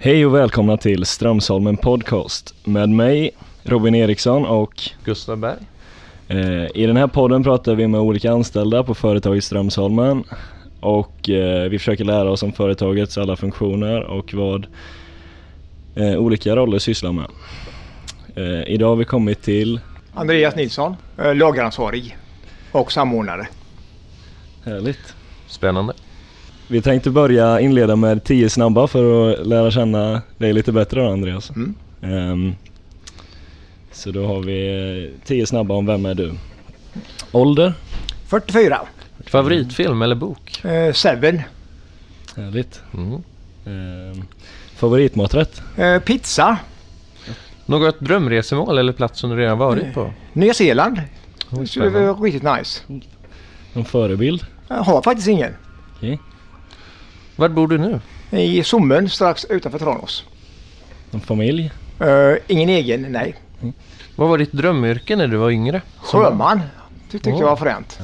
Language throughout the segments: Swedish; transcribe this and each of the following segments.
Hej och välkomna till Strömsholmen Podcast med mig Robin Eriksson och Gustav Berg. eh, i den här podden pratar vi med olika anställda på företaget Strömsholmen och eh, vi försöker lära oss om företagets alla funktioner och vad eh, olika roller sysslar med. Idag har vi kommit till, Andreas Nilsson, lageransvarig och samordnare. härligt, Spännande. Vi tänkte börja inleda med 10 snabba för att lära känna dig lite bättre då Andreas. Mm. Ehm, så då har vi 10 snabba om vem är du? Ålder? 44. Favoritfilm eller bok? Eh, Seven. Härligt. Mm. Ehm, favoritmaträtt? Eh, pizza. Något drömresemål eller plats som du redan varit på? Nya Zeeland. Oj, Det skulle vara riktigt nice. Någon förebild? Jag har faktiskt ingen. Okej. Var bor du nu? I Sommen strax utanför Tranås. Någon familj? Eh, ingen egen, nej. Vad var ditt drömyrke när du var yngre? Sjöman. Tyckte Åh. jag var fränt.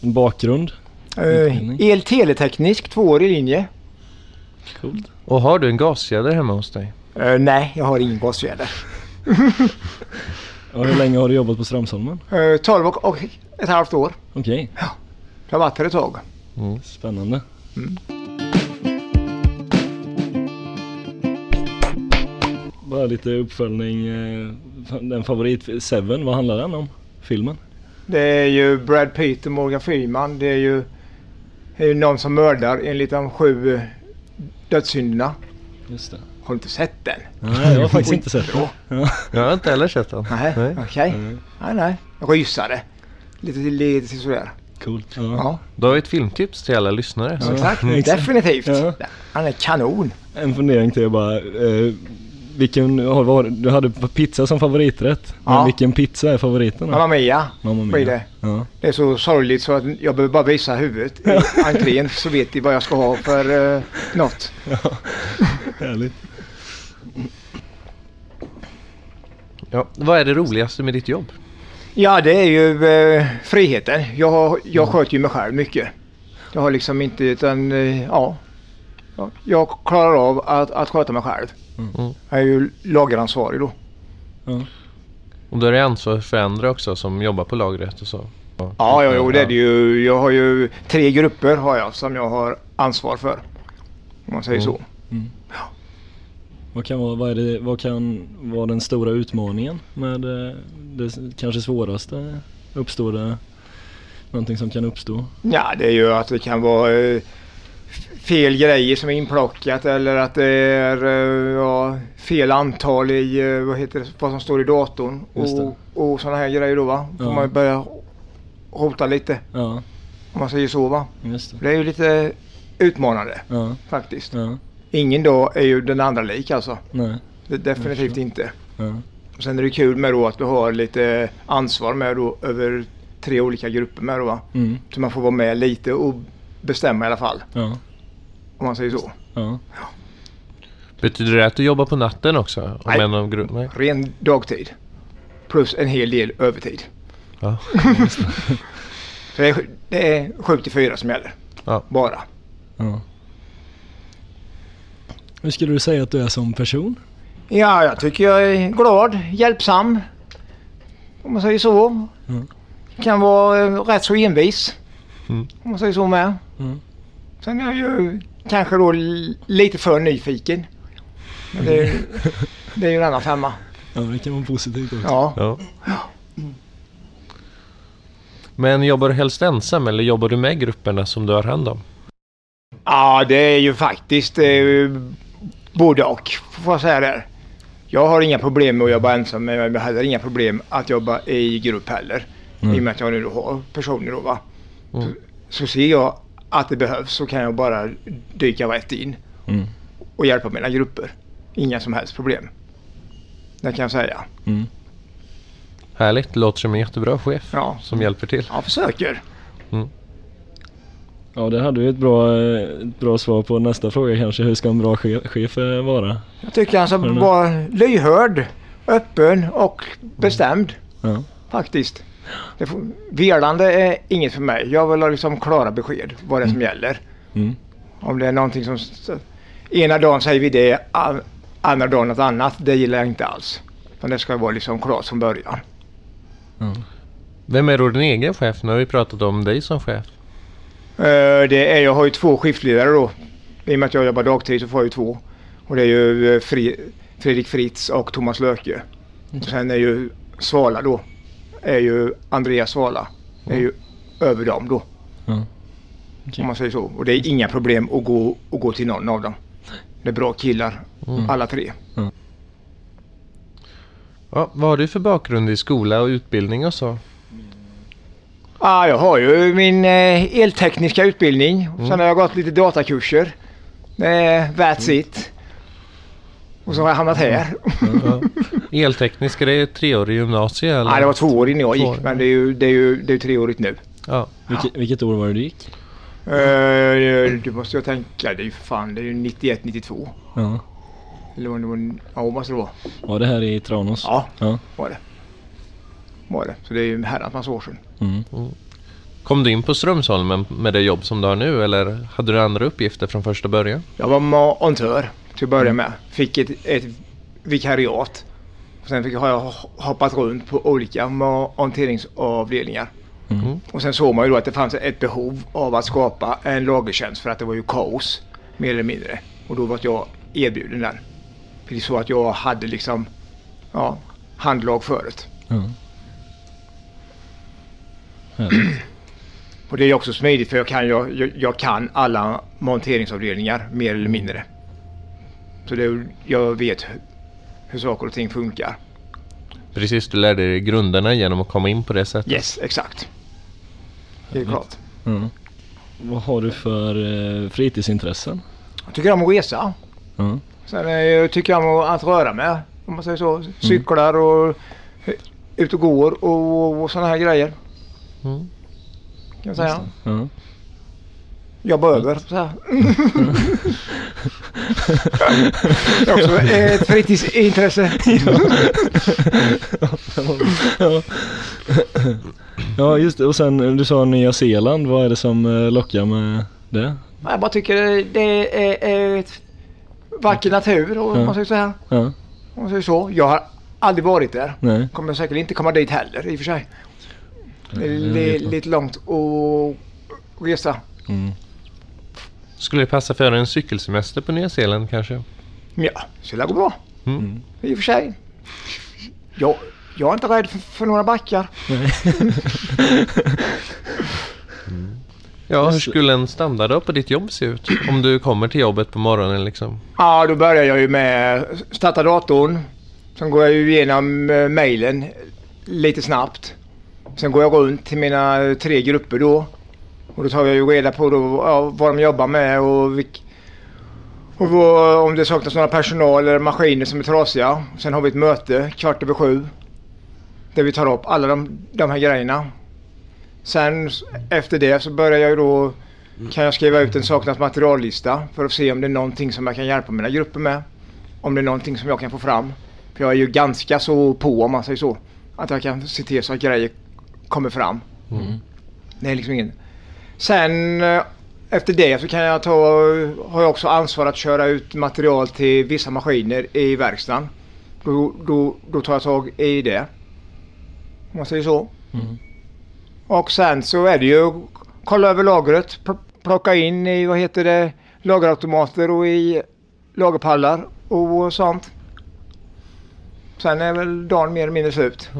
En bakgrund? Uh, Utbildning. El-teleteknisk, tvåårig linje. Coolt. Och har du en gasfjäder hemma hos dig? Eh, nej, jag har ingen gasfjäder. Och hur länge har du jobbat på Strömsholmen? Uh, 12 och, och ett halvt år. Okej, Jag har varit här ett tag. Mm. spännande. Mm. Bara lite uppföljning. eh, Den favorit Seven, vad handlar den om? Filmen? Det är ju Brad Pitt och Morgan Freeman. Det är ju, det är ju någon som mördar enligt de sju eh, dödssynderna. Just det. Har du inte sett den? Nej, jag har faktiskt inte sett den. Ja. Jag har inte heller sett den. Nej, Nej. okej. Mm, Nej, nej. Jag rysare. Lite, lite sådär. Coolt. Ja. Ja, Då har vi ett filmtips till alla lyssnare. Ja. exakt. exakt. Definitivt. Ja. Han är kanon. En fundering till bara. Eh, vilken, har du hade pizza som favoriträtt. Men Ja. vilken pizza är favoriten då? Mamma Mia Mamma Mia. blir det. Ja. Det är så sorgligt så att jag behöver bara visa huvudet i entrén så vet de vad jag ska ha för uh, något. Härligt. Ja. Vad är det roligaste med ditt jobb? Ja, det är ju eh, friheten. Jag, har, jag sköter ju mig själv mycket. Jag har liksom inte utan eh, ja. Ja, Jag klarar av att, att sköta mig själv. Mm. Jag är ju lageransvarig då. Ja. Och då är det ansvar för andra också som jobbar på lagret och så. Ja, ja, jo, det är det ju. Jag har ju tre grupper har jag som jag har ansvar för. Om man säger Mm. så. Vad kan vara, vad är det, vad kan vara den stora utmaningen med eh, det kanske svåraste? Uppstår det någonting som kan uppstå? Ja, det är ju att det kan vara eh, fel grejer som är inplockat eller att det är eh, ja, fel antal i eh, vad, heter det, vad som står i datorn och, och sådana här grejer då va. Får Ja. man börja rota lite Ja, om man säger så va. det. Det är ju lite utmanande Ja, faktiskt. Ingen dag är ju den andra lik alltså. nej, Det definitivt inte. Och sen är det kul med då att vi har lite ansvar med då över tre olika grupper med då va. mm, Så man får vara med lite och bestämma i alla fall. ja, Om man säger så. ja. Betyder det att du jobbar på natten också? Om Nej. En av gru- Nej. Ren dagtid. Plus en hel del övertid. Ja. Så det är, det är 7 till 4 som gäller. Ja. Bara. ja. Hur skulle du säga att du är som person? Ja, jag tycker jag är glad, hjälpsam. Om man säger så. Mm. Kan vara eh, rätt så envis. Mm. Om man säger så med. Mm. Sen är jag ju kanske då lite för nyfiken. Men det, är- det är ju en annan femma. Ja, det kan vara positivt också. Ja. Ja. Men jobbar du helst ensam eller jobbar du med grupperna som du har hand om? Ja, det är ju faktiskt eh, både och får jag säga där. Jag har inga problem med att jobba ensam men jag har heller inga problem att jobba i grupp heller. Mm. I och med att jag nu har personer då va. Mm. Så, ser jag att det behövs så kan jag bara dyka rätt in Mm. och hjälpa mina grupper. Inga som helst problem. Det kan jag säga. Mm. Härligt, det låter som en jättebra chef Ja, som hjälper till. jag försöker. Ja, det hade ju ett bra, ett bra svar på nästa fråga kanske. Hur ska en bra chef, chef eh, vara? Jag tycker han ska vara lyhörd, öppen och bestämd. Ja, Faktiskt. Det velande är inget för mig. Jag vill ha liksom klara besked vad det är som gäller. mm. Om det är någonting som... ena dagen säger vi det, an- andra dagen något annat. Det gillar jag inte alls. Men det ska vara liksom klart från början. Vem är då din egen chef? Nu har vi pratat om dig som chef. Eh, Det är, jag har ju två skiftledare då. I och med att jag jobbar dagtid så får jag ju två. Och det är ju eh, Fri, Fredrik Fritz och Thomas Löke. Och sen är ju Svala då. Är ju Andreas Svala. Är ju över dem då. Ja. Okej. Om man säger så. Och det är inga problem att gå, att gå till någon av dem. Det är bra killar alla tre. Ja, vad har du för bakgrund i skola och utbildning och så? Ah, jag har ju min eh, eltekniska utbildning. Sen har jag gått lite datakurser. Eh, that's it. Och så har jag hamnat här. Ja. Elteknisk, är det treårig gymnasie eller? Nej, det var två år innan jag gick. Men det är ju, det är ju, det är treårigt nu. Ja. Vilket, vilket år var det du gick? Uh, det måste jag tänka. Det är ju för fan, det är ju 91, 92. Ja. Eller vad det var. Ja, måste det vara. Var det här i Tranås? Ja, Ja. var det. Var det. Så det är ju en herrans massa år sedan. Mm. Kom du in på Strömsholmen med det jobb som du har nu eller hade du andra uppgifter från första början? Jag var montör till att börja med. Fick ett, ett vikariat. Sen fick, har jag hoppat runt på olika monteringsavdelningar. Mm. Och sen såg man ju då att det fanns ett behov av att skapa en lagertjänst för att det var ju kaos mer eller mindre. Och då var jag erbjuden den. För det är så att jag hade liksom ja, handlag förut. Härligt. Och det är också smidigt för jag kan, jag, jag, jag kan alla monteringsavdelningar mer eller mindre. Så det, jag vet hur, saker och ting funkar. Precis, du lärde dig grunderna genom att komma in på det sättet. Yes, exakt. Det är klart. Ja. Vad har du för eh, fritidsintressen? Jag tycker om att resa. Ja. Sen eh, jag tycker jag om att röra mig. Om man säger så. Cyklar och eh, ut och går och, och sådana här grejer. Mm. Kan jag säga. Ja. Jobba över. Så här. det är också ett fritidsintresse. ja. ja just det och sen du sa Nya Zeeland, vad är det som eh, lockar med det? Jag bara tycker det är, ett vacker natur och Ja. man säger så här. Ja, Om man säger så. Jag har aldrig varit där. nej. Kommer säkert inte komma dit heller i och för sig. Det är lite långt att resa. Mm. Skulle det passa för en cykelsemester på Nya Zeeland kanske? Ja, så det går bra. Mm. I och för sig. Jag, jag är inte rädd för, för några backar. Ja, hur skulle en standarddag på ditt jobb se ut? Om du kommer till jobbet på morgonen liksom. Ja, då börjar jag ju med starta datorn. Sen går jag ju igenom eh, mejlen lite snabbt. Sen går jag runt till mina tre grupper då. Och då tar jag ju reda på då, ja, vad de jobbar med och, vilk, och vad, om det saknas några personal eller maskiner som är trasiga. Sen har vi ett möte kvart över sju. Där vi tar upp alla de, de här grejerna. Sen efter det så börjar jag ju då kan jag skriva ut en saknas materiallista för att se om det är någonting som jag kan hjälpa mina grupper med. Om det är någonting som jag kan få fram. För jag är ju ganska så på om man säger så. Att jag kan se till så att grejer kommer fram. Mm. Det är liksom ingen... Sen eh, efter det så kan jag ta, har jag också ansvar att köra ut material till vissa maskiner i verkstaden. Då, då, då tar jag tag i det. Om man säger så. Mm. Och sen så är det ju kolla över lagret, pl- plocka in i vad heter det, lagerautomater och i lagerpallar och sånt. Sen är väl dagen mer eller mindre slut.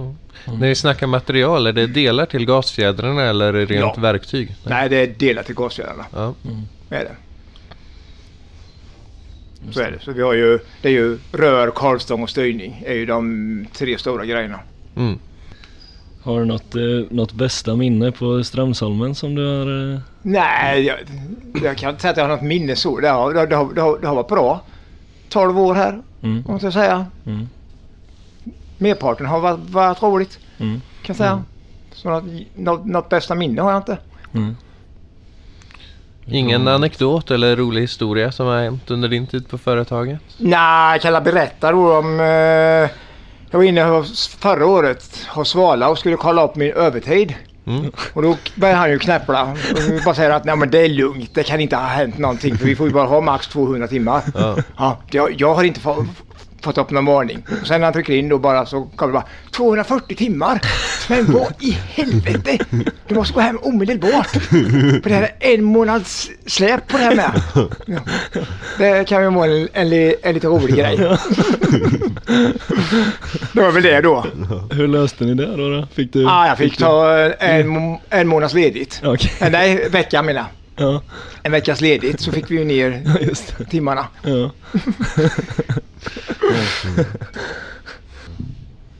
När vi snackar material, är det delar till gasfjädrarna eller är det rent Ja. verktyg? Nej, det är delat till gasfjädrarna. Ja. Är det. Så är det. Så vi har ju, det är ju rör, korvstång och styrning är ju de tre stora grejerna. Mm. Har du något, eh, något bästa minne på Strömsholmen som du har? Eh... Nej, jag, jag kan inte säga att jag har något minne så. Det har, det, har- det, har, det, har, det har varit bra. 12 år här, Mm. måste jag säga. Mm. Merparten har varit, varit roligt, Mm. kan jag säga. Så något, något, något bästa minne har jag inte. Mm. Ingen anekdot eller rolig historia som har hänt under din tid på företaget? Nej, jag kan jag berätta då om... Eh, jag var inne hos, förra året hos Svala och skulle kolla upp min övertid. Mm. Och då börjar han ju knäppla och bara säger att nej men det är lugnt, det kan inte ha hänt någonting för vi får ju bara ha max 200 timmar. Ja. Ja, jag, jag har inte få, fått upp någon varning. Och sen när han trycker in då bara så kommer det bara 240 timmar. Men vad i helvete! Du måste gå hem omedelbart. För det här är en månads släp på det här med. Ja. Det kan ju vara en, en, en lite rolig grej. Det var väl det då. Hur löste ni det då? då? Fick du? Ja, jag fick du- ta en, en månads ledigt. Eh, Nej, vecka menar. Ja, En veckas ledigt så fick vi ju ner ja, just det. timmarna. Ja.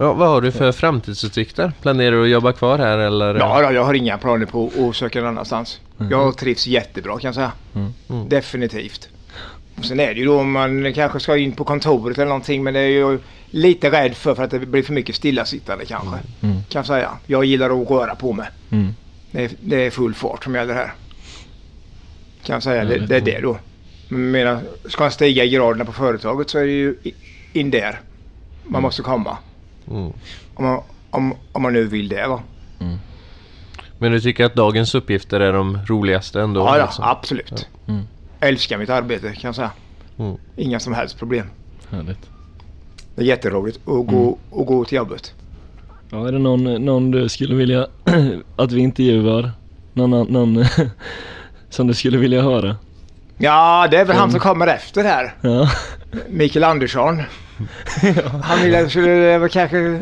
Ja, vad har du för framtidsutsikter? Planerar du att jobba kvar här eller? Ja, då, jag har inga planer på att söka någon annanstans. Jag trivs jättebra kan jag säga. Mm. Mm. Definitivt. Och sen är det ju då om man kanske ska in på kontoret eller någonting men det är ju lite rädd för, för att det blir för mycket stillasittande kanske. Mm. Kan jag säga. Jag gillar att röra på mig. Mm. Det är, det är full fart som gäller här. Kan jag säga. Ja, Det, det- är det då. Men menar, ska man stiga i graderna på företaget så är det ju in där man måste komma. Mm. Om man, om, om man nu vill det va. Men du tycker att dagens uppgifter är de roligaste ändå? Ja, ja liksom? absolut. Mm. Älskar mitt arbete kan jag säga. Mm. Inga som helst problem. Härligt. Det är jätteroligt att gå, att gå till jobbet. Ja, är det någon, någon du skulle vilja att vi intervjuar? Någon, någon som du skulle vilja höra? Ja, det är väl han Mm. som kommer efter här. Ja. Mikael Andersson. Han vill, skulle jag väl kanske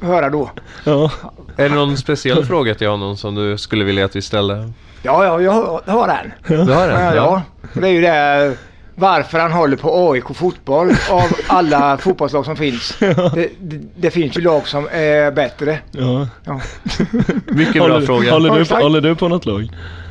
höra då. Ja. Är det någon speciell fråga till honom som du skulle vilja att vi ställde? Ja, ja, jag har- en. Du har den? Ja, ja. Det är ju det varför han håller på AIK fotboll av alla fotbollslag som finns. Det, det, det finns ju lag som är bättre. ja. Ja. Mycket bra håller, fråga. Håller Ja, du, på, håller du på något lag?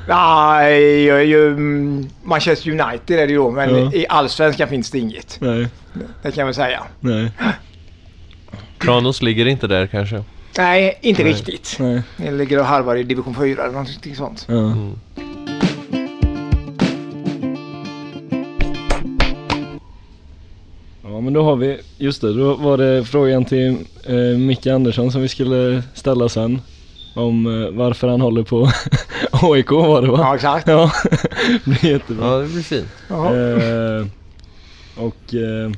Nej, jag är ju mm, Manchester United är det ju men Ja. i allsvenskan finns det inget. Nej. Det kan jag väl säga. Nej. Tranås ligger inte där kanske? Nej, inte Nej. riktigt. Nej. Jag ligger och harvar i division 4 eller någonting sånt. Ja. Mm. Ja men då har vi, just det, då var det frågan till eh, Micke Andersson som vi skulle ställa sen. Om eh, varför han håller på AIK var det va? Ja, exakt. Ja, det blir jättebra. Ja, det blir fint. Eh, och eh,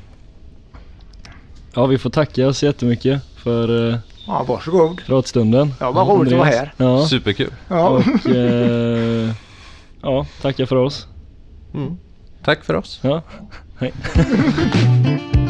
ja, vi får tacka så jättemycket för eh, Ja, varsågod. pratstunden. Ja, vad roligt att vara Andreas. här. Ja, Superkul. Ja. och eh, ja, tacka för oss. Mm. Tack för oss. Ja, hej.